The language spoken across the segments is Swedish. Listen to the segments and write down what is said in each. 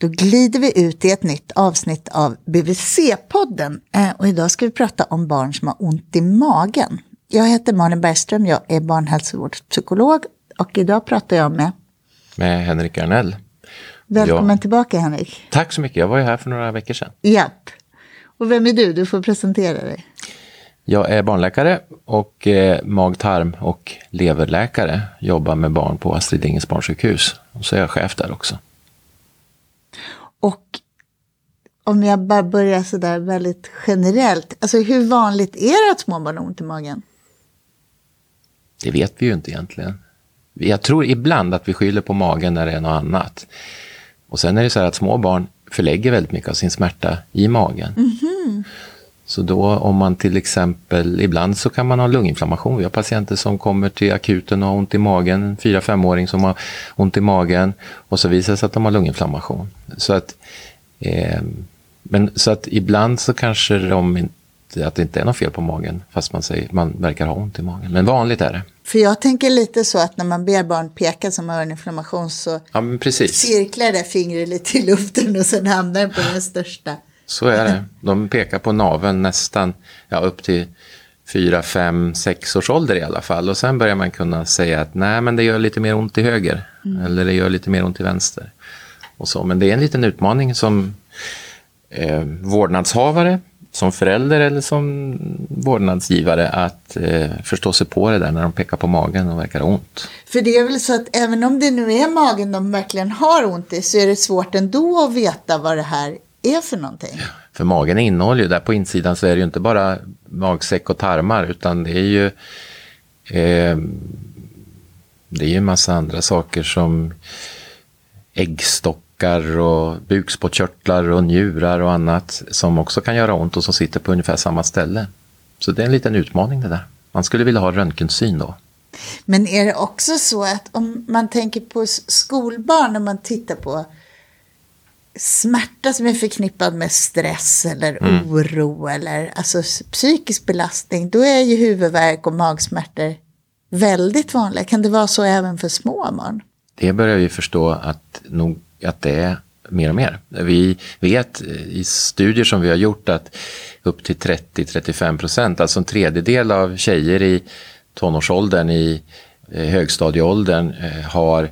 Då glider vi ut i ett nytt avsnitt av BVC-podden. Eh, och idag ska vi prata om barn som har ont i magen. Jag heter Malin Bergström, jag är barnhälsovårdspsykolog och idag pratar jag med... Med Henrik Arnell. Välkommen jag... tillbaka Henrik. Tack så mycket, jag var ju här för några veckor sedan. Japp. Och vem är du? Du får presentera dig. Jag är barnläkare och eh, mag-tarm och leverläkare. Jobbar med barn på Astrid Lindgrens barnsjukhus. Och så är jag chef där också. Och om jag bara börjar sådär väldigt generellt. Alltså hur vanligt är det att småbarn har ont i magen? Det vet vi ju inte egentligen. Jag tror ibland att vi skyller på magen när det är något annat. Och sen är det så här att små barn förlägger väldigt mycket av sin smärta i magen. Mm -hmm. Så då om man till exempel, ibland så kan man ha lunginflammation. Vi har patienter som kommer till akuten och har ont i magen, en 4-5-åring som har ont i magen och så visar det sig att de har lunginflammation. Så att, eh, men, så att ibland så kanske de inte, att det inte är något fel på magen fast man, säger, man verkar ha ont i magen. Men vanligt är det. För jag tänker lite så att när man ber barn peka som har en inflammation så ja, cirklar det fingret lite i luften och sen hamnar den på den största. Så är det. De pekar på naveln nästan ja, upp till fyra, fem, sex års ålder i alla fall. Och sen börjar man kunna säga att nej, men det gör lite mer ont i höger. Mm. Eller det gör lite mer ont i vänster. Och så. Men det är en liten utmaning som eh, vårdnadshavare, som förälder eller som vårdnadsgivare att eh, förstå sig på det där när de pekar på magen och verkar ont. För det är väl så att även om det nu är magen de verkligen har ont i så är det svårt ändå att veta vad det här är för någonting. För magen innehåller ju, där på insidan så är det ju inte bara magsäck och tarmar utan det är ju eh, det är ju en massa andra saker som äggstockar och bukspottkörtlar och njurar och annat som också kan göra ont och som sitter på ungefär samma ställe. Så det är en liten utmaning det där. Man skulle vilja ha röntgensyn då. Men är det också så att om man tänker på skolbarn när man tittar på smärta som är förknippad med stress eller mm. oro eller alltså psykisk belastning, då är ju huvudvärk och magsmärtor väldigt vanliga. Kan det vara så även för små barn? Det börjar vi förstå att, nog, att det är mer och mer. Vi vet i studier som vi har gjort att upp till 30-35 procent, alltså en tredjedel av tjejer i tonårsåldern, i eh, högstadieåldern, eh, har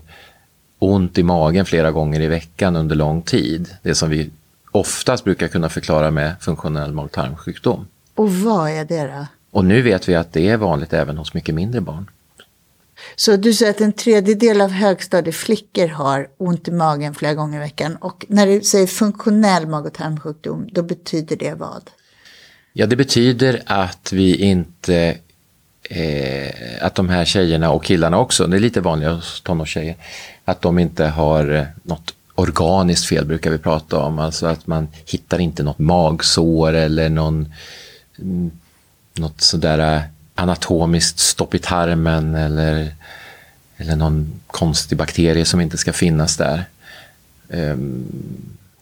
ont i magen flera gånger i veckan under lång tid. Det som vi oftast brukar kunna förklara med funktionell mag-tarmsjukdom. Och vad är det då? Och nu vet vi att det är vanligt även hos mycket mindre barn. Så du säger att en tredjedel av högstadieflickor har ont i magen flera gånger i veckan. Och när du säger funktionell mag och tarmsjukdom, då betyder det vad? Ja, det betyder att vi inte eh, att de här tjejerna och killarna också, det är lite vanligare hos tonårstjejer, att de inte har eh, något organiskt fel brukar vi prata om, alltså att man hittar inte något magsår eller någon, mm, något sådär eh, anatomiskt stopp i tarmen eller, eller någon konstig bakterie som inte ska finnas där. Um,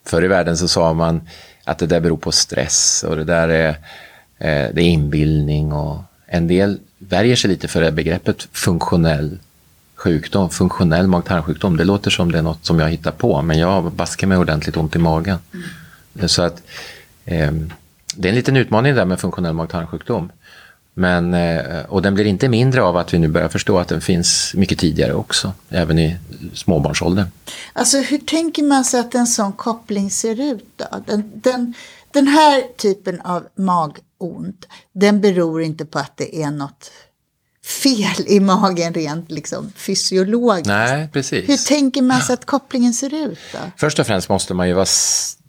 förr i världen så sa man att det där beror på stress och det där är, eh, det är inbildning och en del värjer sig lite för det begreppet funktionell sjukdom, funktionell mag-tarmsjukdom. Det låter som det är något som jag hittar på, men jag baskar mig ordentligt ont i magen. Mm. Så att eh, det är en liten utmaning där med funktionell mag-tarmsjukdom. Men, eh, och den blir inte mindre av att vi nu börjar förstå att den finns mycket tidigare också, även i småbarnsåldern. Alltså hur tänker man sig att en sån koppling ser ut då? Den, den, den här typen av magont, den beror inte på att det är något fel i magen rent liksom, fysiologiskt. Nej, precis. Hur tänker man sig att kopplingen ser ut? Då? Först och främst måste man ju vara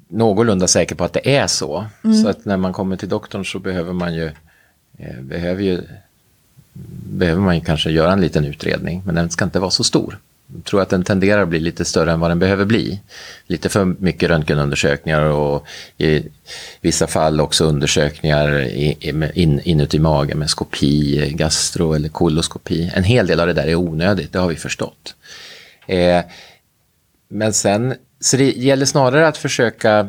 någorlunda säker på att det är så. Mm. Så att när man kommer till doktorn så behöver man ju, Eh, behöver ju behöver man ju kanske göra en liten utredning, men den ska inte vara så stor. Jag tror att den tenderar att bli lite större än vad den behöver bli. Lite för mycket röntgenundersökningar och i vissa fall också undersökningar inuti magen med skopi, gastro eller koloskopi. En hel del av det där är onödigt, det har vi förstått. Eh, men sen, så det gäller snarare att försöka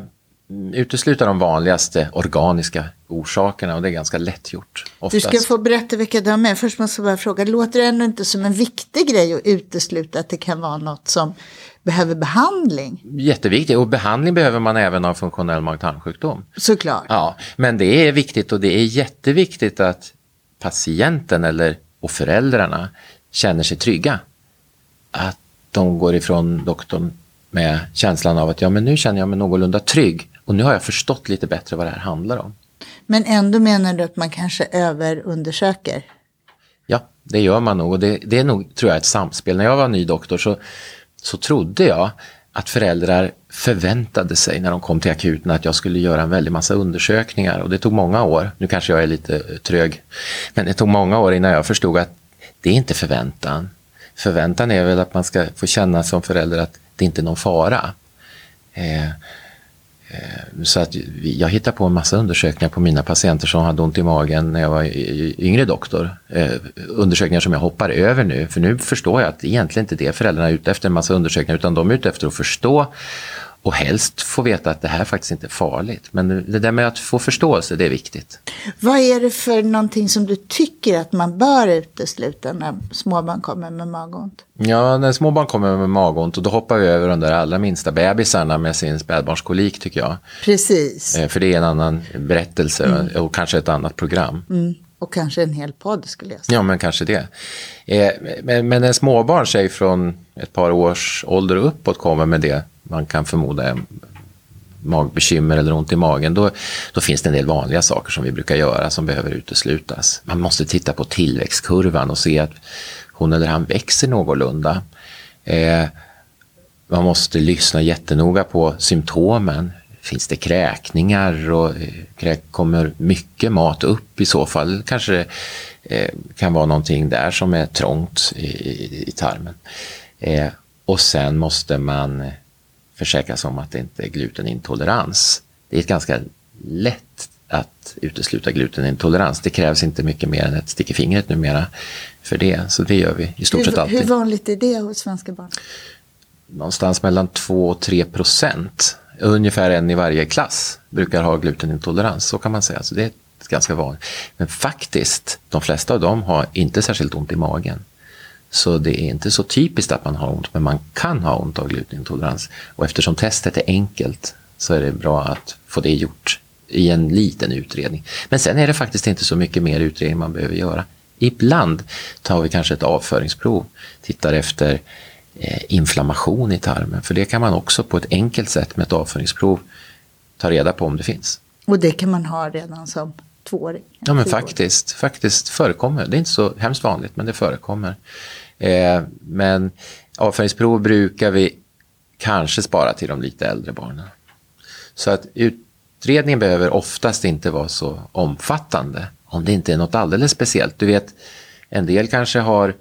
utesluta de vanligaste organiska orsakerna och det är ganska lätt gjort. Oftast. Du ska få berätta vilka de är. Först måste jag bara fråga, låter det ändå inte som en viktig grej att utesluta att det kan vara något som behöver behandling? Jätteviktigt och behandling behöver man även av funktionell mag-tarmsjukdom. Såklart. Ja, men det är viktigt och det är jätteviktigt att patienten eller och föräldrarna känner sig trygga. Att de går ifrån doktorn med känslan av att ja, men nu känner jag mig någorlunda trygg och nu har jag förstått lite bättre vad det här handlar om. Men ändå menar du att man kanske överundersöker? Ja, det gör man nog och det, det är nog, tror jag, ett samspel. När jag var ny doktor så, så trodde jag att föräldrar förväntade sig när de kom till akuten att jag skulle göra en väldig massa undersökningar och det tog många år. Nu kanske jag är lite trög, men det tog många år innan jag förstod att det är inte förväntan. Förväntan är väl att man ska få känna som förälder att det inte är någon fara. Eh, Eh, Eh, så att jag hittar på en massa undersökningar på mina patienter som hade ont i magen när jag var yngre doktor. Eh, undersökningar som jag hoppar över nu, för nu förstår jag att egentligen inte det föräldrarna är ute efter en massa undersökningar, utan de är ute efter att förstå och helst få veta att det här faktiskt inte är farligt. Men det där med att få förståelse, det är viktigt. Vad är det för någonting som du tycker att man bör utesluta när småbarn kommer med magont? Ja, när småbarn kommer med magont, och då hoppar vi över de där allra minsta bebisarna med sin spädbarnskolik tycker jag. Precis. Eh, för det är en annan berättelse mm. och kanske ett annat program. Mm. Och kanske en hel podd skulle jag säga. Ja, men kanske det. Eh, men, men en småbarn, säg från ett par års ålder och uppåt, kommer med det man kan förmoda är magbekymmer eller ont i magen, då, då finns det en del vanliga saker som vi brukar göra som behöver uteslutas. Man måste titta på tillväxtkurvan och se att hon eller han växer någorlunda. Eh, man måste lyssna jättenoga på symptomen. Finns det kräkningar och eh, kommer mycket mat upp i så fall? Kanske det eh, kan vara någonting där som är trångt i, i, i tarmen. Eh, och sen måste man försäkra sig om att det inte är glutenintolerans. Det är ganska lätt att utesluta glutenintolerans. Det krävs inte mycket mer än ett stick i fingret numera för det. Så det gör vi i stort hur, sett alltid. Hur vanligt är det hos svenska barn? Någonstans mellan 2 och 3 procent. Ungefär en i varje klass brukar ha glutenintolerans, så kan man säga. Så det är ganska vanligt. Men faktiskt, de flesta av dem har inte särskilt ont i magen. Så det är inte så typiskt att man har ont, men man kan ha ont av glutenintolerans. Och eftersom testet är enkelt så är det bra att få det gjort i en liten utredning. Men sen är det faktiskt inte så mycket mer utredning man behöver göra. Ibland tar vi kanske ett avföringsprov, tittar efter eh, inflammation i tarmen, för det kan man också på ett enkelt sätt med ett avföringsprov ta reda på om det finns. Och det kan man ha redan som tvååring? Ja men faktiskt, faktiskt förekommer. Det är inte så hemskt vanligt men det förekommer. Eh, men avföringsprov brukar vi kanske spara till de lite äldre barnen. Så att utredningen behöver oftast inte vara så omfattande om det inte är något alldeles speciellt. Du vet, en del kanske har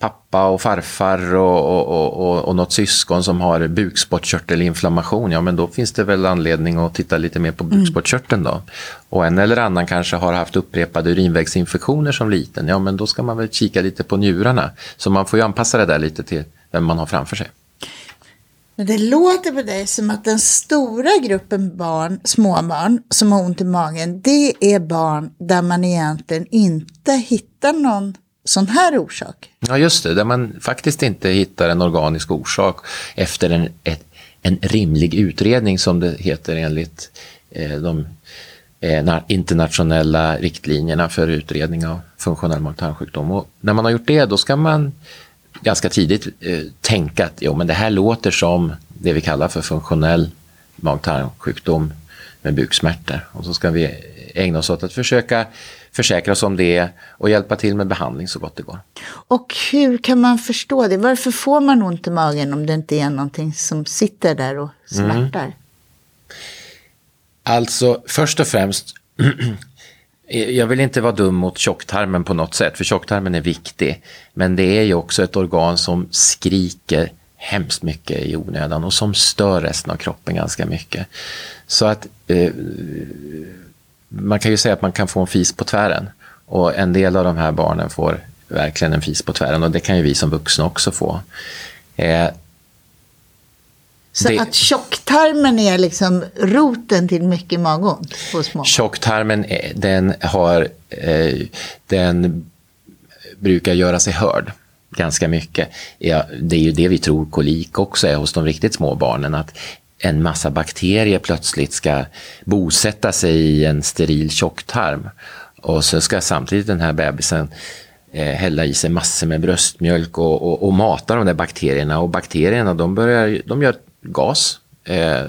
pappa och farfar och, och, och, och något syskon som har bukspottkörtelinflammation, ja men då finns det väl anledning att titta lite mer på mm. bukspottkörteln då. Och en eller annan kanske har haft upprepade urinvägsinfektioner som liten, ja men då ska man väl kika lite på njurarna. Så man får ju anpassa det där lite till vem man har framför sig. Men det låter på dig som att den stora gruppen barn, småbarn som har ont i magen, det är barn där man egentligen inte hittar någon sån här orsak. Ja, just det, där man faktiskt inte hittar en organisk orsak efter en, ett, en rimlig utredning som det heter enligt eh, de eh, internationella riktlinjerna för utredning av funktionell mag-tarmsjukdom. Och när man har gjort det, då ska man ganska tidigt eh, tänka att jo, men det här låter som det vi kallar för funktionell mag-tarmsjukdom med buksmärtor. Och så ska vi ägna oss åt att försöka försäkra oss om det och hjälpa till med behandling så gott det går. Och hur kan man förstå det? Varför får man ont i magen om det inte är någonting som sitter där och smärtar? Mm. Alltså, först och främst Jag vill inte vara dum mot tjocktarmen på något sätt, för tjocktarmen är viktig. Men det är ju också ett organ som skriker hemskt mycket i onödan och som stör resten av kroppen ganska mycket. Så att eh, man kan ju säga att man kan få en fis på tvären. Och en del av de här barnen får verkligen en fis på tvären och det kan ju vi som vuxna också få. Eh, Så Det- att tjocktarmen är liksom roten till mycket magont hos små barn. Tjocktarmen, eh, den, har, eh, den brukar göra sig hörd ganska mycket. Ja, det är ju det vi tror kolik också är hos de riktigt små barnen. Att en massa bakterier plötsligt ska bosätta sig i en steril tjocktarm. Och så ska samtidigt den här bebisen eh, hälla i sig massor med bröstmjölk och, och, och mata de där bakterierna. Och bakterierna de, börjar, de gör gas Eh,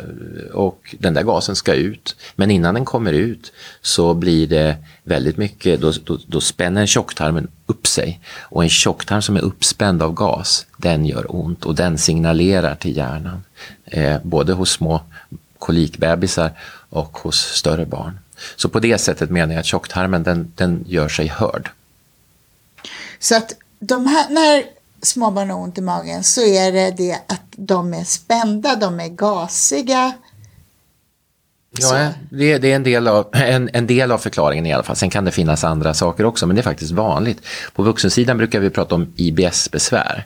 och den där gasen ska ut. Men innan den kommer ut så blir det väldigt mycket, då, då, då spänner tjocktarmen upp sig. Och en tjocktarm som är uppspänd av gas, den gör ont och den signalerar till hjärnan. Eh, både hos små kolikbebisar och hos större barn. Så på det sättet menar jag att tjocktarmen den, den gör sig hörd. Så att de här, när småbarn har ont i magen så är det det att de är spända, de är gasiga. Ja, det, det är en del, av, en, en del av förklaringen i alla fall. Sen kan det finnas andra saker också, men det är faktiskt vanligt. På vuxensidan brukar vi prata om IBS-besvär.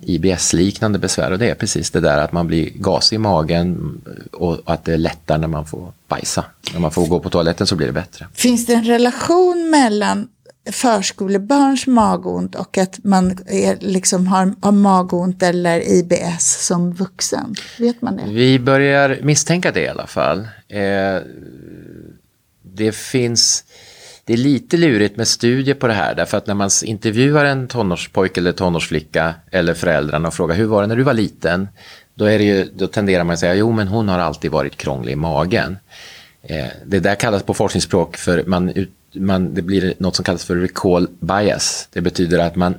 IBS-liknande besvär och det är precis det där att man blir gasig i magen och att det är lättare när man får bajsa. När man får gå på toaletten så blir det bättre. Finns det en relation mellan förskolebarns magont och att man är, liksom har, har magont eller IBS som vuxen? Vet man det? Vi börjar misstänka det i alla fall. Eh, det finns... Det är lite lurigt med studier på det här därför att när man intervjuar en tonårspojke eller tonårsflicka eller föräldrarna och frågar hur var det när du var liten? Då, är det ju, då tenderar man att säga jo men hon har alltid varit krånglig i magen. Eh, det där kallas på forskningsspråk för man, ut- man, det blir något som kallas för recall bias. Det betyder att man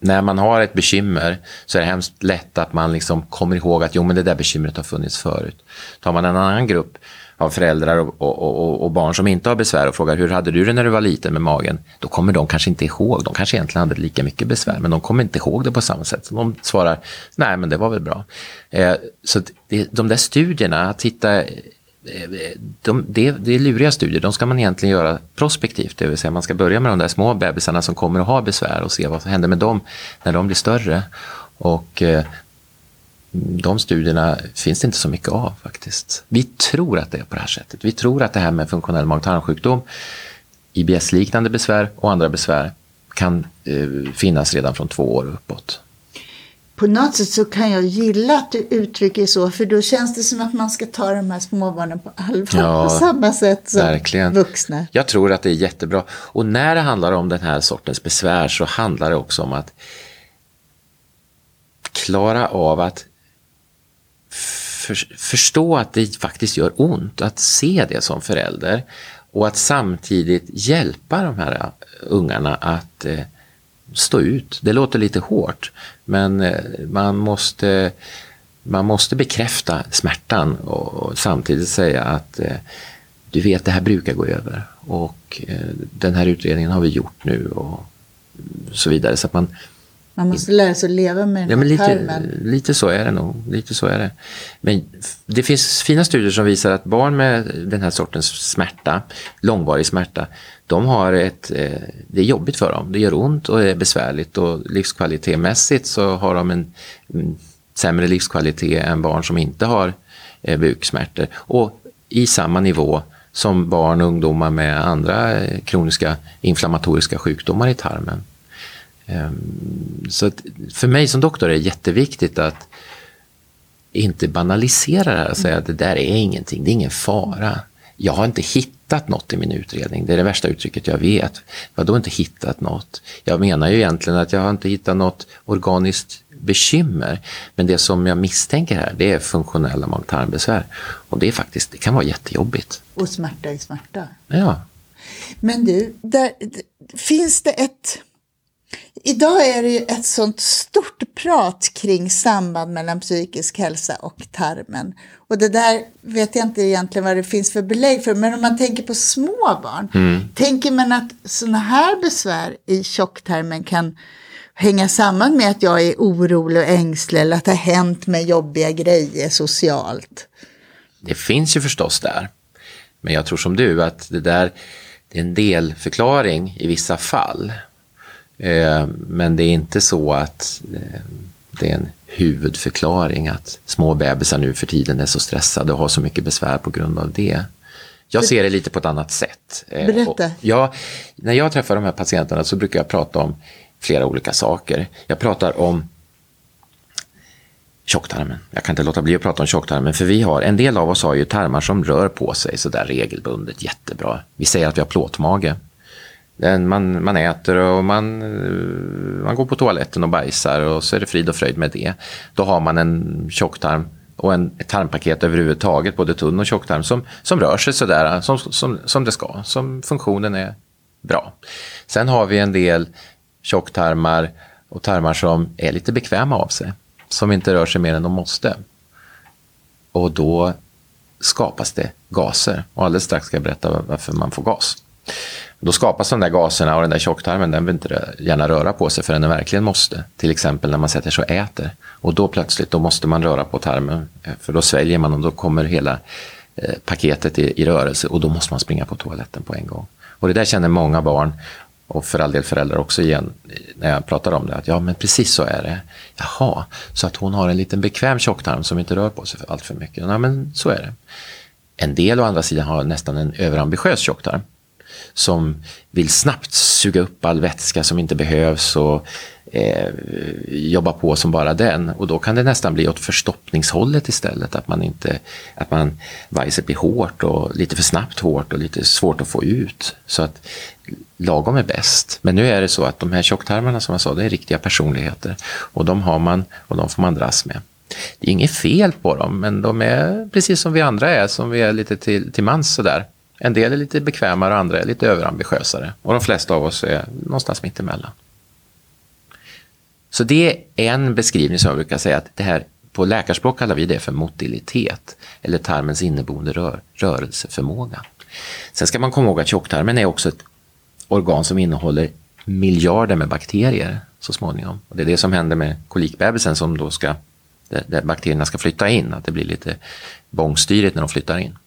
när man har ett bekymmer så är det hemskt lätt att man liksom kommer ihåg att jo, men det där bekymret har funnits förut. Tar man en annan grupp av föräldrar och, och, och, och barn som inte har besvär och frågar hur hade du det när du var liten med magen? Då kommer de kanske inte ihåg. De kanske egentligen hade lika mycket besvär, men de kommer inte ihåg det på samma sätt. Så de svarar, nej men det var väl bra. Eh, så det, de där studierna, att hitta Eh, eh, de, det, det är luriga studier, de ska man egentligen göra prospektivt, det vill säga man ska börja med de där små bebisarna som kommer att ha besvär och se vad som händer med dem när de blir större. Och eh, de studierna finns det inte så mycket av faktiskt. Vi tror att det är på det här sättet. Vi tror att det här med funktionell mag-tarmsjukdom, IBS-liknande besvär och andra besvär kan eh, finnas redan från två år uppåt. På något sätt så kan jag gilla att du uttrycker så, för då känns det som att man ska ta de här småbarnen på allvar Ja, på samma sätt som verkligen. vuxna. Jag tror att det är jättebra. Och när det handlar om den här sortens besvär så handlar det också om att klara av att för, förstå att det faktiskt gör ont, att se det som förälder och att samtidigt hjälpa de här ungarna att eh, stå ut. Det låter lite hårt, men eh, man måste, man måste bekräfta smärtan och, och samtidigt säga att eh, du vet, det här brukar gå över och eh, den här utredningen har vi gjort nu och så vidare. Så att man, man måste lära sig att leva med den Ja, men lite, lite så är det nog. Lite så är det. Men det finns fina studier som visar att barn med den här sortens smärta, långvarig smärta, de har ett, eh, det är jobbigt för dem. Det gör ont och är besvärligt och livskvalitetmässigt så har de en sämre livskvalitet än barn som inte har eh, buksmärtor. Och i samma nivå som barn och ungdomar med andra eh, kroniska inflammatoriska sjukdomar i tarmen. Ehm, Så för mig som doktor är det jätteviktigt att inte banalisera det här och säga att det där är ingenting, det är ingen fara. Jag har inte hittat något i min utredning, det är det värsta uttrycket jag vet. Vadå inte hittat något? Jag menar ju egentligen att jag har inte hittat något organiskt bekymmer. Men det som jag misstänker här, det är funktionella mag-tarmbesvär. Och det är faktiskt, det kan vara jättejobbigt. Och smärta i smärta. Ja, Men du, där, finns det ett... Idag är det ju ett sånt stort prat kring samband mellan psykisk hälsa och tarmen. Och det där vet jag inte egentligen vad det finns för belägg för. Men om man tänker på små barn. Tänker man att sådana här besvär i tjocktarmen kan hänga samman med att jag är orolig och ängslig eller att det har hänt med jobbiga grejer socialt? det finns ju förstås där. Men jag tror som du att det där det är en delförklaring i vissa fall. Eh, Men det är inte så att eh, Det är en huvudförklaring att små bebisar nu för tiden är så stressade och har så mycket besvär på grund av det. Jag ser det lite på ett annat sätt. Eh, Berätta. Jag, när jag träffar de här patienterna så brukar jag prata om flera olika saker. Jag pratar om tjocktarmen. Jag kan inte låta bli att prata om tjocktarmen för vi har, en del av oss har ju tarmar som rör på sig sådär regelbundet jättebra. Vi säger att vi har plåtmage. Man, man äter och man, eh, man går på toaletten och bajsar och så är det frid och fröjd med det. Då har man en tjocktarm och en, ett tarmpaket överhuvudtaget, både tunn och tjocktarm, som, som rör sig sådär som, som, som det ska, som funktionen är bra. Sen har vi en del tjocktarmar och tarmar som är lite bekväma av sig, som inte rör sig mer än de måste. Och då skapas det gaser. Och alldeles strax ska jag berätta varför man får gas. Då skapas de där gaserna och den där tjocktarmen den vill inte gärna röra på sig förrän den verkligen måste. Till exempel när man sätter sig och äter. Och då plötsligt då måste man röra på tarmen eh, för då sväljer man och då kommer hela eh, paketet i, i rörelse och då måste man springa på toaletten på en gång. Och det där känner många barn och för all del föräldrar också igen eh, när jag pratar om det. Att ja, men precis så är det. Jaha, så att hon har en liten bekväm tjocktarm som inte rör på sig allt för mycket. Ja, men så är det. En del å andra sidan har nästan en överambitiös tjocktarm som vill snabbt suga upp all vätska som inte behövs och eh, jobba på som bara den. Och då kan det nästan bli åt förstoppningshållet istället. Att man inte, att man vajset blir hårt och lite för snabbt hårt och lite svårt att få ut. Så att lagom är bäst. Men nu är det så att de här tjocktarmarna som jag sa, det är riktiga personligheter. Och de har man och de får man dras med. Det är inget fel på dem, men de är precis som vi andra är, som vi är lite till, till mans sådär. En del är lite bekvämare och andra är lite överambitiösare. Och de flesta av oss är någonstans mittemellan. Så det är en beskrivning som jag brukar säga att det här på läkarspråk kallar vi det för motilitet eller tarmens inneboende rör, rörelseförmåga. Sen ska man komma ihåg att tjocktarmen är också ett organ som innehåller miljarder med bakterier så småningom. Och det är det som händer med kolikbebisen som då ska, där bakterierna ska flytta in, att det blir lite bångstyrigt när de flyttar in.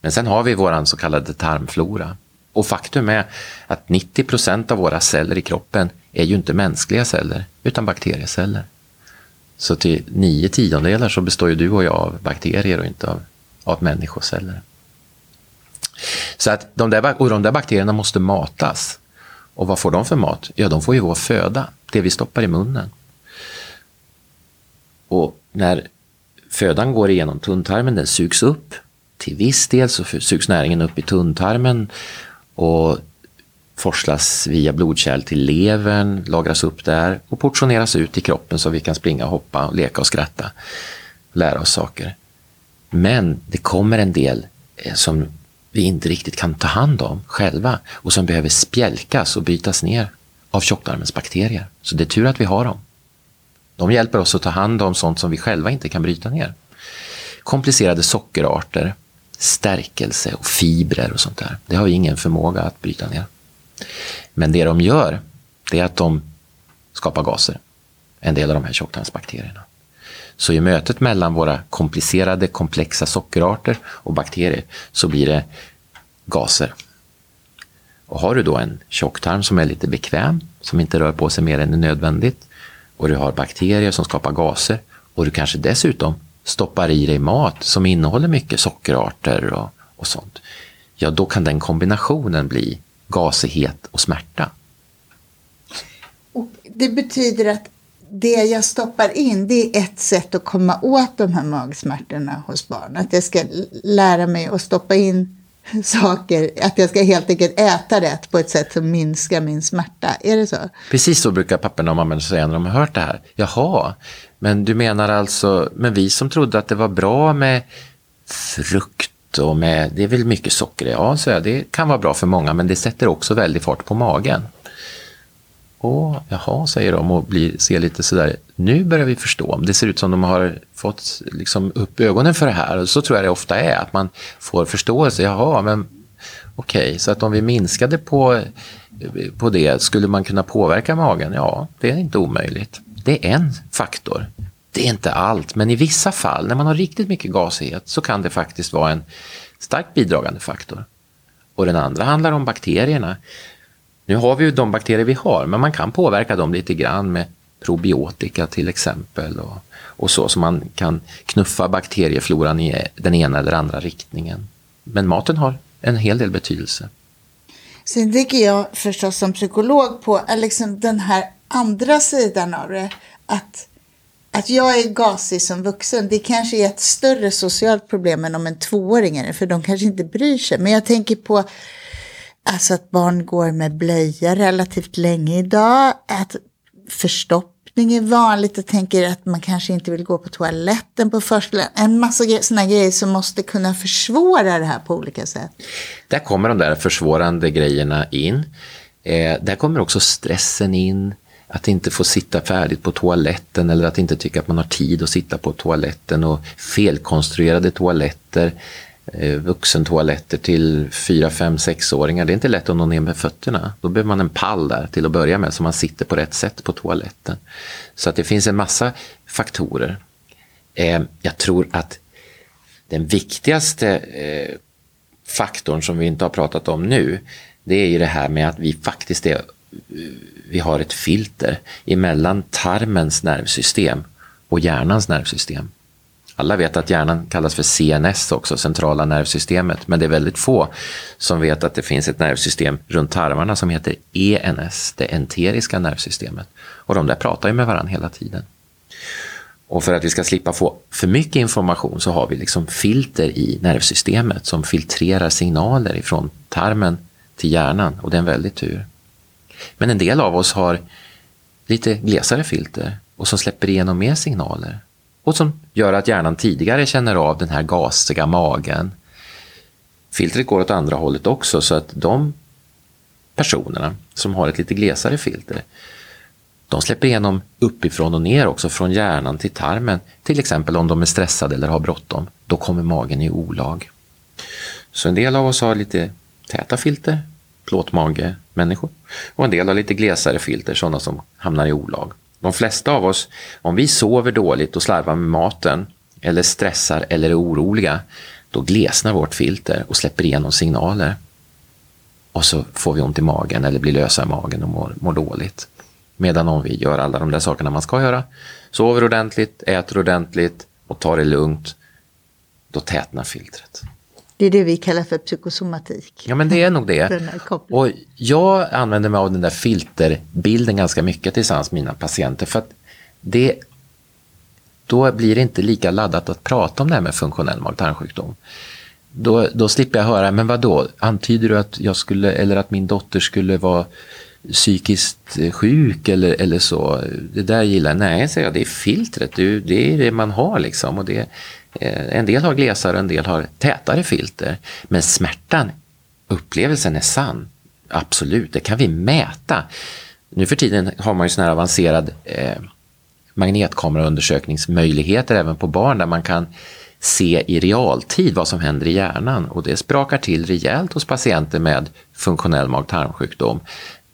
Men sen har vi vår så kallade tarmflora. Och faktum är att 90 procent av våra celler i kroppen är ju inte mänskliga celler, utan bakterieceller. Så till nio tiondelar så består ju du och jag av bakterier och inte av, av människoceller. Så att de där, och de där bakterierna måste matas. Och vad får de för mat? Ja, de får ju vår föda, det vi stoppar i munnen. Och när födan går igenom tunntarmen, den sugs upp till viss del så sugs näringen upp i tunntarmen och forslas via blodkärl till levern, lagras upp där och portioneras ut i kroppen så vi kan springa, hoppa, leka och skratta. Lära oss saker. Men det kommer en del eh, som vi inte riktigt kan ta hand om själva och som behöver spjälkas och bytas ner av tjocktarmens bakterier. Så det är tur att vi har dem. De hjälper oss att ta hand om sånt som vi själva inte kan bryta ner. Komplicerade sockerarter, stärkelse och fibrer och sånt där. Det har vi ingen förmåga att bryta ner. Men det de gör, det är att de skapar gaser. En del av de här tjocktarmsbakterierna. Så i mötet mellan våra komplicerade, komplexa sockerarter och bakterier så blir det gaser. Och har du då en tjocktarm som är lite bekväm, som inte rör på sig mer än nödvändigt, och du har bakterier som skapar gaser, och du kanske dessutom stoppar i dig mat som innehåller mycket sockerarter och, och sånt, ja då kan den kombinationen bli gasighet och smärta. Och det betyder att det jag stoppar in det är ett sätt att komma åt de här magsmärtorna hos barn. Att jag ska lära mig att stoppa in saker, att jag ska helt enkelt äta rätt på ett sätt som minskar min smärta. Är det så? Precis så brukar papporna och mammorna säga när de har hört det här. Jaha, men du menar alltså, men vi som trodde att det var bra med frukt och med, det är väl mycket socker Ja, så jag, det kan vara bra för många men det sätter också väldigt fart på magen. Åh, jaha, säger de och blir, ser lite sådär, nu börjar vi förstå. Det ser ut som de har fått liksom, upp ögonen för det här. Och så tror jag det ofta är, att man får förståelse. Jaha, men okej, okay, så att om vi minskade på, på det, skulle man kunna påverka magen? Ja, det är inte omöjligt. Det är en faktor. Det är inte allt, men i vissa fall, när man har riktigt mycket gasighet, så kan det faktiskt vara en starkt bidragande faktor. Och den andra handlar om bakterierna. Nu har vi ju de bakterier vi har, men man kan påverka dem lite grann med probiotika till exempel. Och, och så, så man kan knuffa bakteriefloran i den ena eller andra riktningen. Men maten har en hel del betydelse. Sen tänker jag förstås som psykolog på eh, liksom den här andra sidan av det. Att, att jag är gasig som vuxen, det kanske är ett större socialt problem än om en tvååring är det, för de kanske inte bryr sig. Men jag tänker på alltså att barn går med blöja relativt länge idag, att förstoppning är vanligt och tänker att man kanske inte vill gå på toaletten på förskolan. En massa sådana grejer som måste kunna försvåra det här på olika sätt. Där kommer de där försvårande grejerna in. Eh, där kommer också stressen in. Att inte få sitta färdigt på toaletten eller att inte tycka att man har tid att sitta på toaletten och felkonstruerade toaletter Eh, vuxentoaletter till 4, 5, 6-åringar. Det är inte lätt att nå ner med fötterna. Då behöver man en pall där till att börja med så man sitter på rätt sätt på toaletten. Så att det finns en massa faktorer. Eh, jag tror att den viktigaste eh, faktorn som vi inte har pratat om nu, det är ju det här med att vi faktiskt är, eh, vi har ett filter emellan tarmens nervsystem och hjärnans nervsystem. Alla vet att hjärnan kallas för CNS också, centrala nervsystemet, men det är väldigt få som vet att det finns ett nervsystem runt tarmarna som heter ENS, det enteriska nervsystemet. Och de där pratar ju med varandra hela tiden. Och för att vi ska slippa få för mycket information så har vi liksom filter i nervsystemet som filtrerar signaler ifrån tarmen till hjärnan och det är en väldig tur. Men en del av oss har lite glesare filter och som släpper igenom mer signaler och som gör att hjärnan tidigare känner av den här gasiga magen. Filtret går åt andra hållet också så att de personerna som har ett lite glesare filter de släpper igenom uppifrån och ner också, från hjärnan till tarmen. Till exempel om de är stressade eller har bråttom. Då kommer magen i olag. Så en del av oss har lite täta filter, plåtmage-människor. Och en del har lite glesare filter, sådana som hamnar i olag. De flesta av oss, om vi sover dåligt och slarvar med maten eller stressar eller är oroliga, då glesnar vårt filter och släpper igenom signaler. Och så får vi ont i magen eller blir lösa i magen och mår, mår dåligt. Medan om vi gör alla de där sakerna man ska göra, sover ordentligt, äter ordentligt och tar det lugnt, då tätnar filtret. Det är det vi kallar för psykosomatik. Ja men det är nog det. Och jag använder mig av den där filterbilden ganska mycket tillsammans med mina patienter för att det, då blir det inte lika laddat att prata om det här med funktionell mag-tarmsjukdom. Då, då slipper jag höra, men vad då? antyder du att jag skulle, eller att min dotter skulle vara psykiskt sjuk eller, eller så. Det där gillar jag. Nej, säger jag, det är filtret, det är det man har liksom. Och det, Eh, en del har glesare, en del har tätare filter. Men smärtan, upplevelsen är sann. Absolut, det kan vi mäta. Nu för tiden har man ju sån här avancerad eh, magnetkameraundersökningsmöjligheter även på barn där man kan se i realtid vad som händer i hjärnan och det sprakar till rejält hos patienter med funktionell mag-tarmsjukdom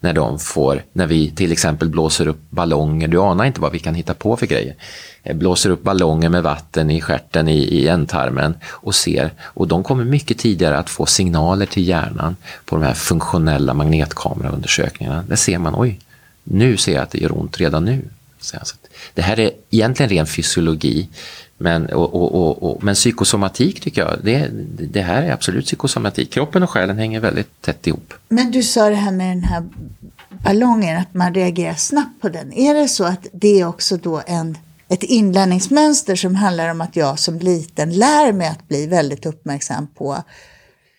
när de får, när vi till exempel blåser upp ballonger, du anar inte vad vi kan hitta på för grejer. Eh, blåser upp ballonger med vatten i skärten i, i ändtarmen och ser, och de kommer mycket tidigare att få signaler till hjärnan på de här funktionella magnetkameraundersökningarna. Där ser man, oj, nu ser jag att det gör ont redan nu. Det här är egentligen ren fysiologi men, och, och, och, men psykosomatik tycker jag, det, det här är absolut psykosomatik. Kroppen och själen hänger väldigt tätt ihop. Men du sa det här med den här ballongen, att man reagerar snabbt på den. Är det så att det är också då en, ett inlärningsmönster som handlar om att jag som liten lär mig att bli väldigt uppmärksam på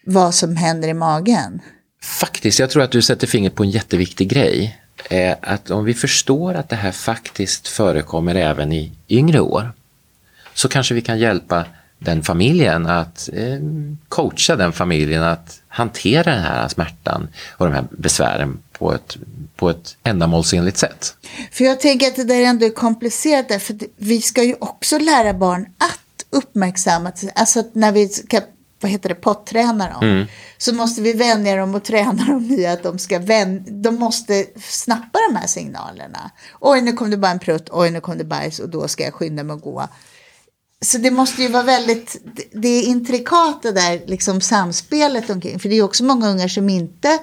vad som händer i magen? Faktiskt, jag tror att du sätter fingret på en jätteviktig grej. Eh, att om vi förstår att det här faktiskt förekommer även i yngre år, så kanske vi kan hjälpa den familjen att eh, coacha den familjen att hantera den här smärtan och de här besvären på ett, på ett ändamålsenligt sätt. För jag tänker att det där ändå är komplicerat, för vi ska ju också lära barn att uppmärksamma, alltså när vi ska vad heter det, potträna dem, mm. så måste vi vänja dem och träna dem i att de ska vän de måste snappa de här signalerna. Oj, nu kom det bara en prutt, oj, nu kom det bajs och då ska jag skynda mig att gå. Så det måste ju vara väldigt, det är intrikat det där liksom samspelet omkring. För det är också många ungar som inte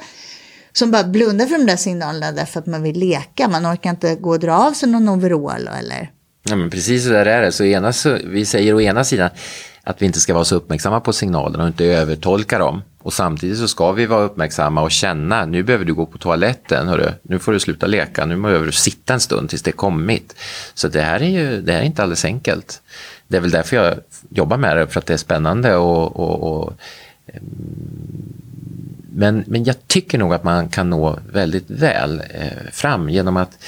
som bara blundar för de där signalerna därför att man vill leka. Man orkar inte gå och dra av sig någon overall eller? Ja, men precis så där är det. Så ena, vi säger å ena sidan att vi inte ska vara så uppmärksamma på signalerna och inte övertolka dem. Och samtidigt så ska vi vara uppmärksamma och känna, nu behöver du gå på toaletten, hörru. nu får du sluta leka, nu behöver du sitta en stund tills det kommit. Så det här är ju det här är inte alldeles enkelt. Det är väl därför jag jobbar med det, för att det är spännande och, och, och ehm, men, men jag tycker nog att man kan nå väldigt väl eh, fram genom att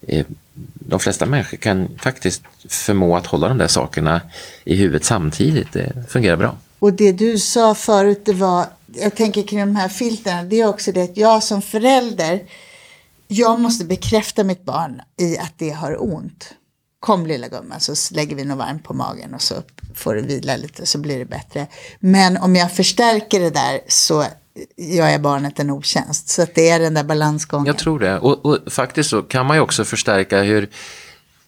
eh, de flesta människor kan faktiskt förmå att hålla de där sakerna i huvudet samtidigt. Det fungerar bra. Och det du sa förut, det var, jag tänker kring de här filterna, det är också det att jag som förälder, jag måste bekräfta mitt barn i att det har ont. Kom lilla gumman så lägger vi något varmt på magen och så får du vila lite så blir det bättre. Men om jag förstärker det där så gör jag barnet en otjänst. Så att det är den där balansgången. Jag tror det. Och, och, faktiskt så kan man ju också förstärka hur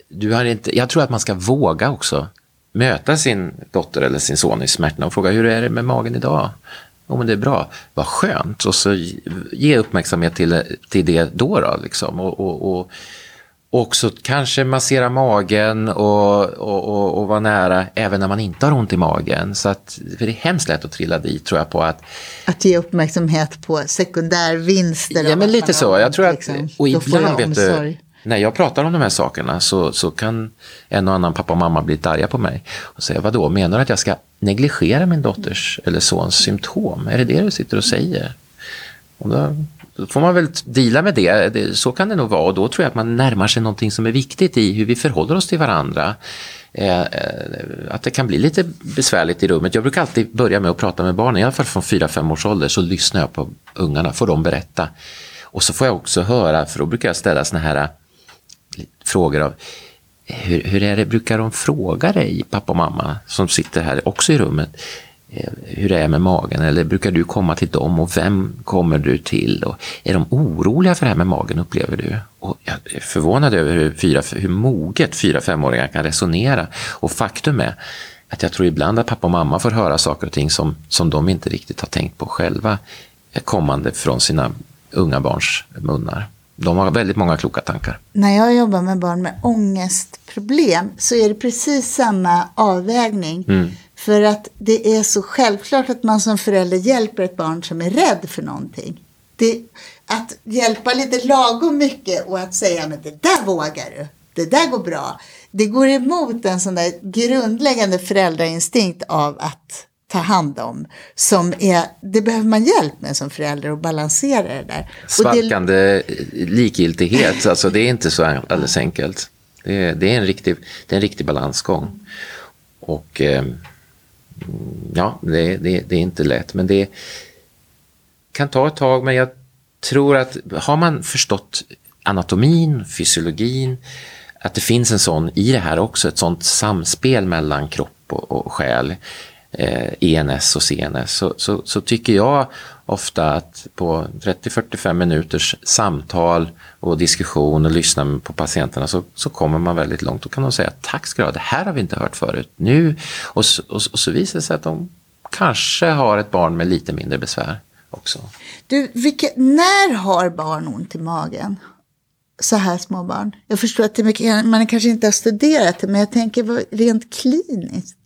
du har inte, jag tror att man ska våga också möta sin dotter eller sin son i smärtan och fråga hur är det med magen idag? Jo, men det är bra. Vad skönt. Och så ge uppmärksamhet till, till det då. då liksom. och, och, och också kanske massera magen och, och, och, och vara nära även när man inte har ont i magen. Så att, för det är hemskt lätt att trilla dit tror jag på att... Att ge uppmärksamhet på sekundärvinster. Ja men lite så. Jag tror att, liksom. och ibland vet du, när jag pratar om de här sakerna så, så kan en och annan pappa och mamma bli arga på mig och säga vadå, menar du att jag ska negligera min dotters eller sons symptom? Är det det du sitter och säger? Och då, då får man väl dela med det. Så kan det nog vara och då tror jag att man närmar sig någonting som är viktigt i hur vi förhåller oss till varandra. Eh, eh att det kan bli lite besvärligt i rummet. Jag brukar alltid börja med att prata med barnen, i alla fall från 4-5 års ålder, så lyssnar jag på ungarna, får de berätta. Och så får jag också höra, för då brukar jag ställa såna här eh, frågor av hur, hur är det, brukar de fråga dig, pappa och mamma, som sitter här också i rummet, hur det är med magen eller brukar du komma till dem och vem kommer du till? Och är de oroliga för det här med magen upplever du? Och jag är förvånad över hur, fyra, hur moget fyra femåringar kan resonera och faktum är att jag tror ibland att pappa och mamma får höra saker och ting som, som de inte riktigt har tänkt på själva kommande från sina unga barns munnar de har väldigt många kloka tankar. När jag jobbar med barn med ångestproblem så är det precis samma avvägning. Mm. För att det är så självklart att man som förälder hjälper ett barn som är rädd för någonting. Det, att hjälpa lite lagom mycket och att säga men det där vågar du, det där går bra. Det går emot en sån där grundläggande föräldrainstinkt av att ta hand om. Som är, det behöver man hjälp med som förälder att balansera det där. Svalkande det... likgiltighet, alltså det är inte så alldeles enkelt. Det är, det är, en, riktig, det är en riktig balansgång. Och eh, ja, det, det, det, är inte lätt. Men det kan ta ett tag. Men jag tror att har man förstått anatomin, fysiologin, att det finns en sån i det här också, ett sånt samspel mellan kropp och, och själ eh, ENS och CNS så, så, så, tycker jag ofta att på 30-45 minuters samtal och diskussion och lyssna på patienterna så, så kommer man väldigt långt. Då kan de säga tack ska du ha, det här har vi inte hört förut. Nu, och, och, och så visar det sig att de kanske har ett barn med lite mindre besvär också. Du, vilket, när har barn ont i magen? så här små barn. Jag förstår att det mycket, man kanske inte har studerat det, men jag tänker rent kliniskt.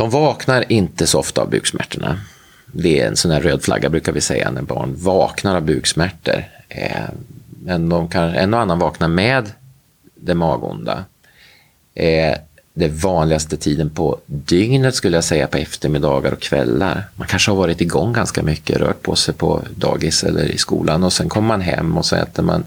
De vaknar inte så ofta av buksmärtorna. Det är en sån här röd flagga brukar vi säga när barn vaknar av buksmärtor. Eh, men de kan, en och annan vaknar med det magonda. Eh, det vanligaste tiden på dygnet skulle jag säga på eftermiddagar och kvällar. Man kanske har varit igång ganska mycket, rört på sig på dagis eller i skolan och sen kommer man hem och så äter man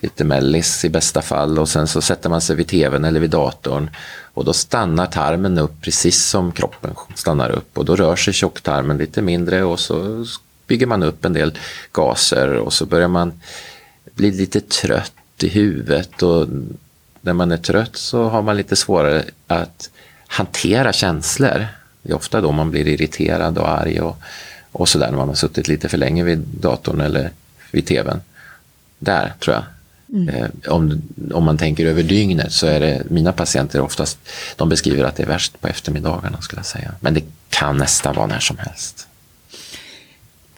lite mellis i bästa fall och sen så sätter man sig vid tvn eller vid datorn och då stannar tarmen upp precis som kroppen stannar upp och då rör sig tjocktarmen lite mindre och så bygger man upp en del gaser och så börjar man bli lite trött i huvudet och när man är trött så har man lite svårare att hantera känslor. Det är ofta då man blir irriterad och arg och, och sådär när man har suttit lite för länge vid datorn eller vid tvn. Där tror jag. Mm. Eh, om, om man tänker över dygnet så är det mina patienter oftast, de beskriver att det är värst på eftermiddagarna skulle jag säga. Men det kan nästan vara när som helst.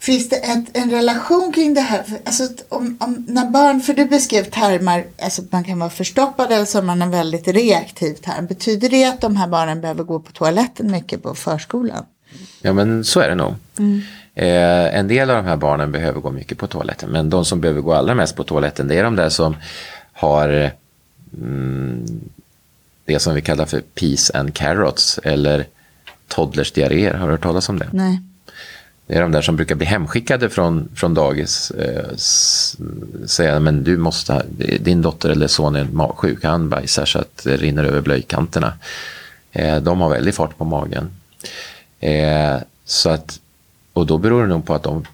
Finns det ett, en relation kring det här? Alltså, om, om, när barn, för du beskrev tarmar, alltså man kan vara förstoppad eller så har man en väldigt reaktiv tarm. Betyder det att de här barnen behöver gå på toaletten mycket på förskolan? Ja, men så är det nog. Mm. Eh, en del av de här barnen behöver gå mycket på toaletten, men de som behöver gå allra mest på toaletten, det är de där som har mm, det som vi kallar för peas and carrots, eller toddlers diarréer. Har du hört talas om det? Nej. Det är de där som brukar bli hemskickade från, från dagis. Eh, säga, men du måste, din dotter eller son är magsjuk, han bajsar så att det rinner över blöjkanterna. Eh, de har väldigt fart på magen. Eh, så att, och då beror det nog på att de,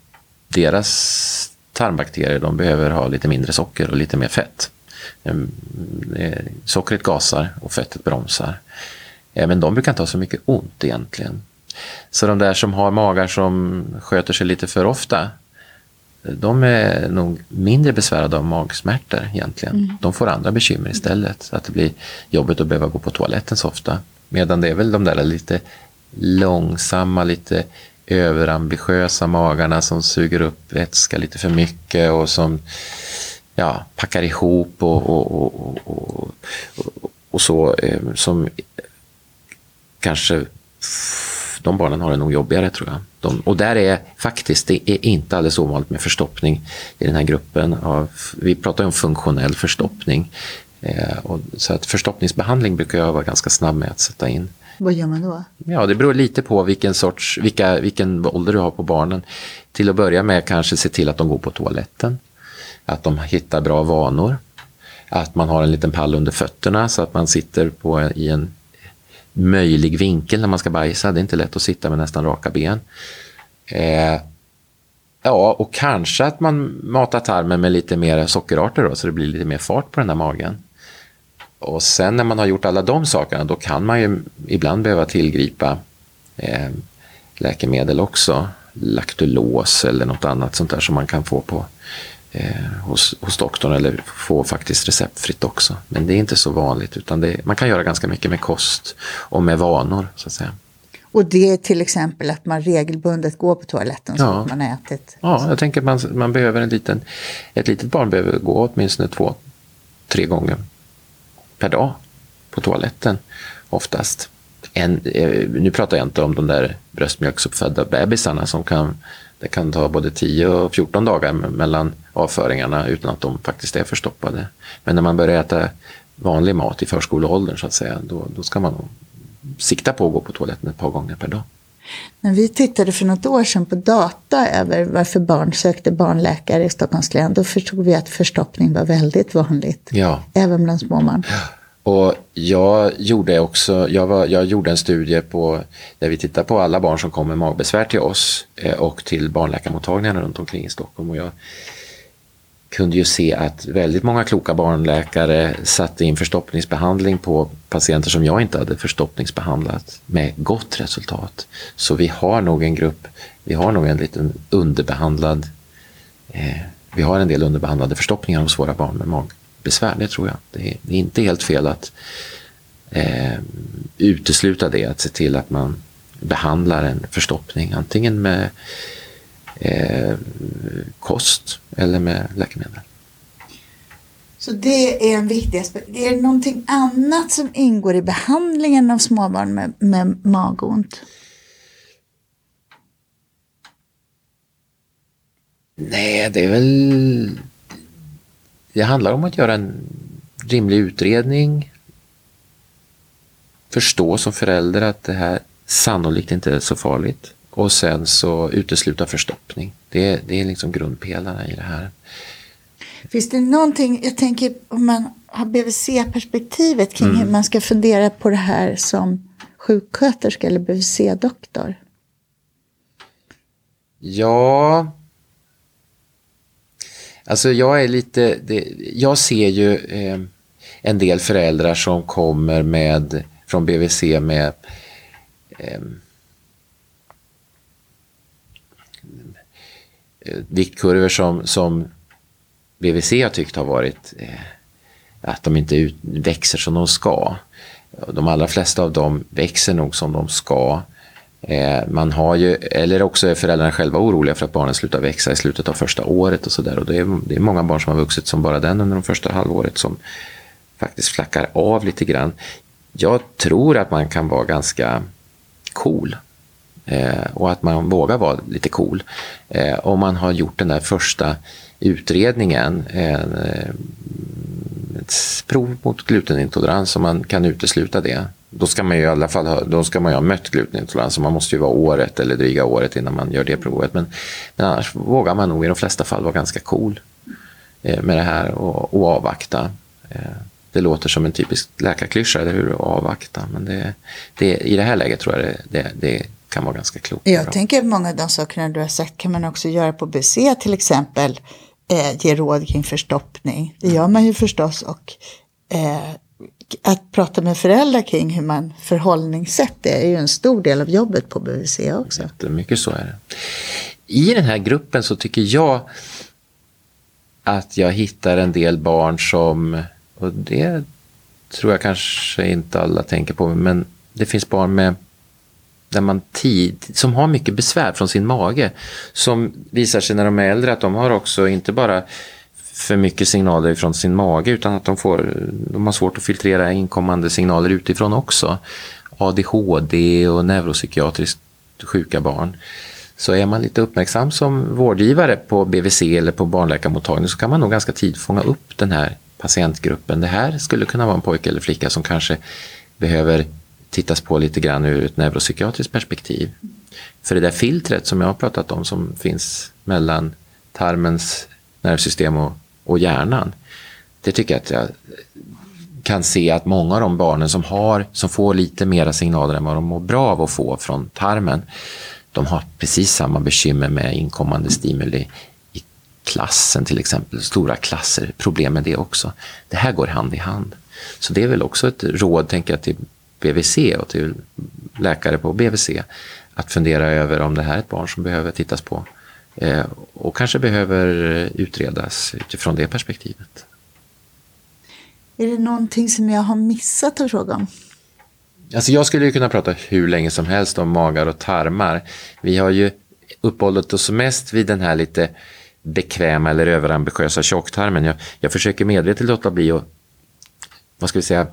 deras tarmbakterier de behöver ha lite mindre socker och lite mer fett. Ehm, eh, sockret gasar och fettet bromsar. Eh, men de brukar inte ha så mycket ont egentligen. Så de där som har magar som sköter sig lite för ofta, de är nog mindre besvärade av magsmärtor egentligen. Mm. De får andra bekymmer istället. Att det blir jobbigt att behöva gå på toaletten så ofta. Medan det är väl de där lite långsamma, lite överambitiösa magarna som suger upp vätska lite för mycket och som ja, packar ihop och, och, och, och, och så. Eh, som kanske de barnen har det nog jobbigare tror jag. De, och där är faktiskt, det är inte alldeles ovanligt med förstoppning i den här gruppen. Av, vi pratar om funktionell förstoppning. Eh, och, så att förstoppningsbehandling brukar jag vara ganska snabb med att sätta in. Vad gör man då? Ja, det beror lite på vilken sorts, vilka, vilken ålder du har på barnen. Till att börja med kanske se till att de går på toaletten. Att de hittar bra vanor. Att man har en liten pall under fötterna så att man sitter på, i en möjlig vinkel när man ska bajsa. Det är inte lätt att sitta med nästan raka ben. Eh, ja, och kanske att man matar tarmen med lite mer sockerarter då, så det blir lite mer fart på den där magen. Och sen när man har gjort alla de sakerna, då kan man ju ibland behöva tillgripa eh, läkemedel också. Laktulos eller något annat sånt där som man kan få på eh, hos, hos doktorn eller få faktiskt receptfritt också. Men det är inte så vanligt utan det, man kan göra ganska mycket med kost och med vanor så att säga. Och det är till exempel att man regelbundet går på toaletten så ja. att man har ätit? Ja, jag tänker att man, man behöver en liten, ett litet barn behöver gå åtminstone två, tre gånger per dag på toaletten oftast. En, eh, nu pratar jag inte om de där bröstmjölksuppfödda bebisarna som kan, det kan ta både 10 och 14 dagar mellan avföringarna utan att de faktiskt är förstoppade. Men när man börjar äta vanlig mat i förskoleåldern så att säga, då, då ska man sikta på att gå på toaletten ett par gånger per dag. När vi tittade för något år sedan på data över varför barn sökte barnläkare i Stockholms län, då förstod vi att förstoppning var väldigt vanligt. Ja. Även bland småbarn. Ja. Och jag gjorde också, jag, var, jag gjorde en studie på, där vi tittar på alla barn som kom med magbesvär till oss eh, och till barnläkarmottagningarna runt omkring i Stockholm. Och jag kunde ju se att väldigt många kloka barnläkare satte in förstoppningsbehandling på patienter som jag inte hade förstoppningsbehandlat med gott resultat. Så vi har nog en grupp, vi har nog en liten underbehandlad, eh, vi har en del underbehandlade förstoppningar hos våra barn med magbesvär, det tror jag. Det är, det är inte helt fel att eh, utesluta det, att se till att man behandlar en förstoppning, antingen med eh, kost eller med läkemedel. Så det är en viktig aspekt. Är det någonting annat som ingår i behandlingen av småbarn med, med magont? Nej, det är väl... Det handlar om att göra en rimlig utredning. Förstå som förälder att det här sannolikt inte är så farligt. Och sen så utesluta förstoppning. Det, det är liksom grundpelarna i det här. Finns det någonting, jag tänker om man har BVC-perspektivet kring mm. hur man ska fundera på det här som sjuksköterska eller BVC-doktor? Ja, alltså jag är lite, det, jag ser ju eh, en del föräldrar som kommer med, från BVC med ehm, eh, viktkurvor som, som BVC har tyckt har varit eh, att de inte ut, växer som de ska. De allra flesta av dem växer nog som de ska. Eh, man har ju, eller också är föräldrarna själva oroliga för att barnen slutar växa i slutet av första året och sådär. Och det är, det är många barn som har vuxit som bara den under de första halvåret som faktiskt flackar av lite grann. Jag tror att man kan vara ganska cool eh, och att man vågar vara lite cool. Eh, om man har gjort den där första utredningen, eh, ett prov mot glutenintolerans, om man kan utesluta det. Då ska man ju i alla fall ha, då ska man ju ha mött glutenintolerans, man måste ju vara året eller dryga året innan man gör det provet. Men, men annars vågar man nog i de flesta fall vara ganska cool eh, med det här och, och avvakta. Eh, det låter som en typisk läkarklyscha, eller hur? Avvakta. Men det, det, i det här läget tror jag det, det, det kan vara ganska klokt. Jag tänker att många av de sakerna du har sagt kan man också göra på BC till exempel. Eh, ge råd kring förstoppning. Det gör man ju förstås. Och eh, att prata med föräldrar kring hur man förhållningssätt det är ju en stor del av jobbet på BVC också. Jättemycket så är det. I den här gruppen så tycker jag att jag hittar en del barn som, och det tror jag kanske inte alla tänker på, men det finns barn med där man tid, som har mycket besvär från sin mage. Som visar sig när de är äldre att de har också inte bara för mycket signaler från sin mage utan att de, får, de har svårt att filtrera inkommande signaler utifrån också. ADHD och neuropsykiatriskt sjuka barn. Så är man lite uppmärksam som vårdgivare på BVC eller på barnläkarmottagning så kan man nog ganska tidigt fånga upp den här patientgruppen. Det här skulle kunna vara en pojke eller flicka som kanske behöver tittas på lite grann ur ett neuropsykiatriskt perspektiv. För det där filtret som jag har pratat om som finns mellan tarmens nervsystem och, och hjärnan. Det tycker jag att jag kan se att många av de barnen som, har, som får lite mera signaler än vad de mår bra av att få från tarmen, de har precis samma bekymmer med inkommande stimuli i klassen till exempel, stora klasser, problem med det också. Det här går hand i hand. Så det är väl också ett råd, tänker jag, till BVC och till läkare på BVC att fundera över om det här är ett barn som behöver tittas på och kanske behöver utredas utifrån det perspektivet. Är det någonting som jag har missat att fråga om? Alltså jag skulle ju kunna prata hur länge som helst om magar och tarmar. Vi har ju uppehållit oss mest vid den här lite bekväma eller överambitiösa tjocktarmen. Jag, jag försöker medvetet låta bli att, vad ska vi säga,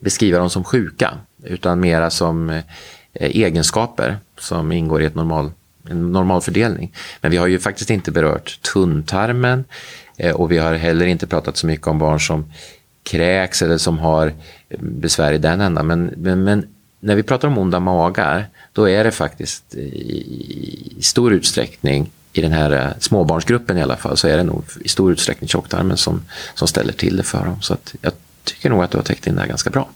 beskriva dem som sjuka, utan mera som eh, egenskaper som ingår i ett normal, en normal fördelning. Men vi har ju faktiskt inte berört tunntarmen eh, och vi har heller inte pratat så mycket om barn som kräks eller som har eh, besvär i den ändan. Men, men, men när vi pratar om onda magar, då är det faktiskt i, i stor utsträckning i den här eh, småbarnsgruppen i alla fall, så är det nog i stor utsträckning tjocktarmen som, som ställer till det för dem. Så att jag tycker nog att du har täckt in det här ganska bra.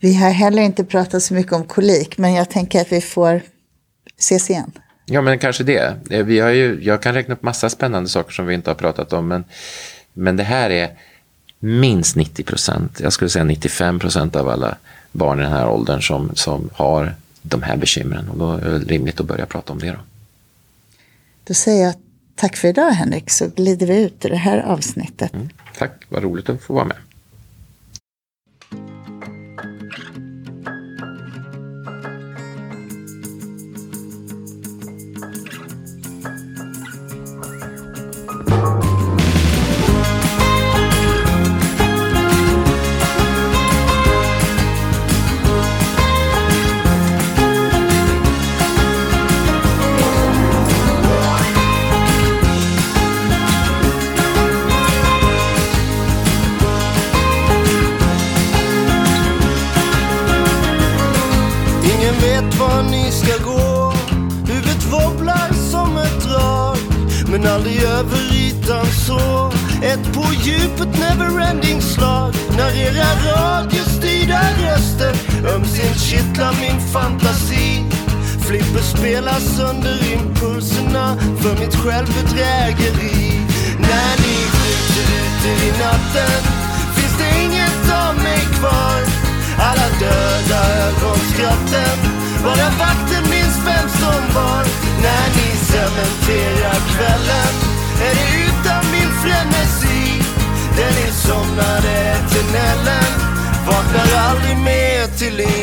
Vi har heller inte pratat så mycket om kolik, men jag tänker att vi får ses igen. Ja, men kanske det. Eh, vi har ju, jag kan räkna upp massa spännande saker som vi inte har pratat om, men, men det här är minst 90 procent, jag skulle säga 95 procent av alla barn i den här åldern som, som har de här bekymren. Och då är det rimligt att börja prata om det. Då, då säger jag tack för idag Henrik, så glider vi ut i det här avsnittet. Mm, tack, vad roligt att få vara med. Fantasi. Flipper spelas under impulserna för mitt självbedrägeri. När ni skjuter ut i natten finns det inget av mig kvar. Alla döda ögonskratten, bara vakten minns vem som var. När ni cementerar kvällen är det utan min frenesi. Den somnade eternellen vaknar aldrig mer till liv.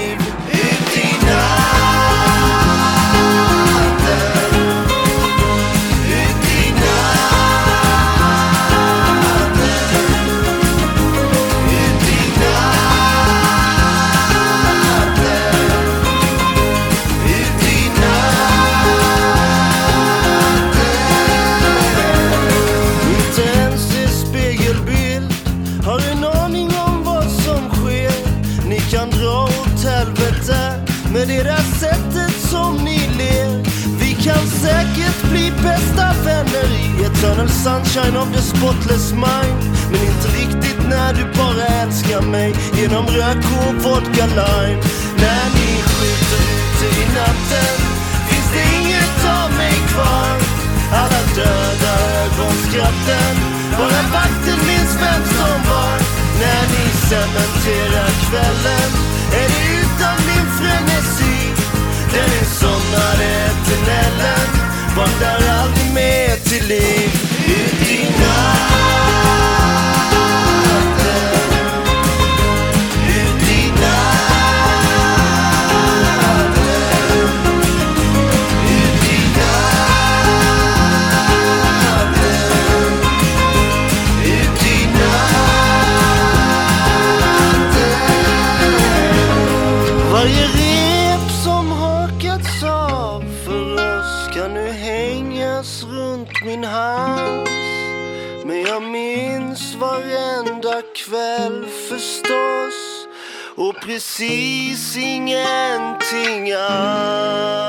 precis ingenting alls.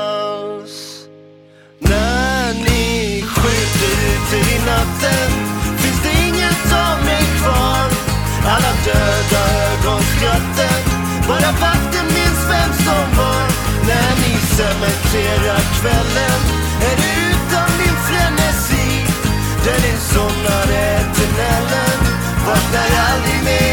När ni skjuter ut i natten finns det inget av mig kvar. Alla döda ögonskratten, bara vakten minns vem som var. När ni cementerar kvällen är det utan min frenesi. Där ni somnar eternellen, vaknar aldrig mer.